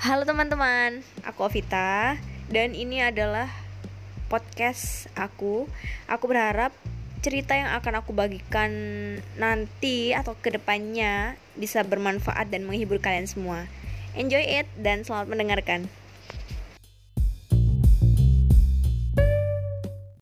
Halo teman-teman, aku Ovita dan ini adalah podcast aku. Aku berharap cerita yang akan aku bagikan nanti atau ke depannya bisa bermanfaat dan menghibur kalian semua. Enjoy it dan selamat mendengarkan.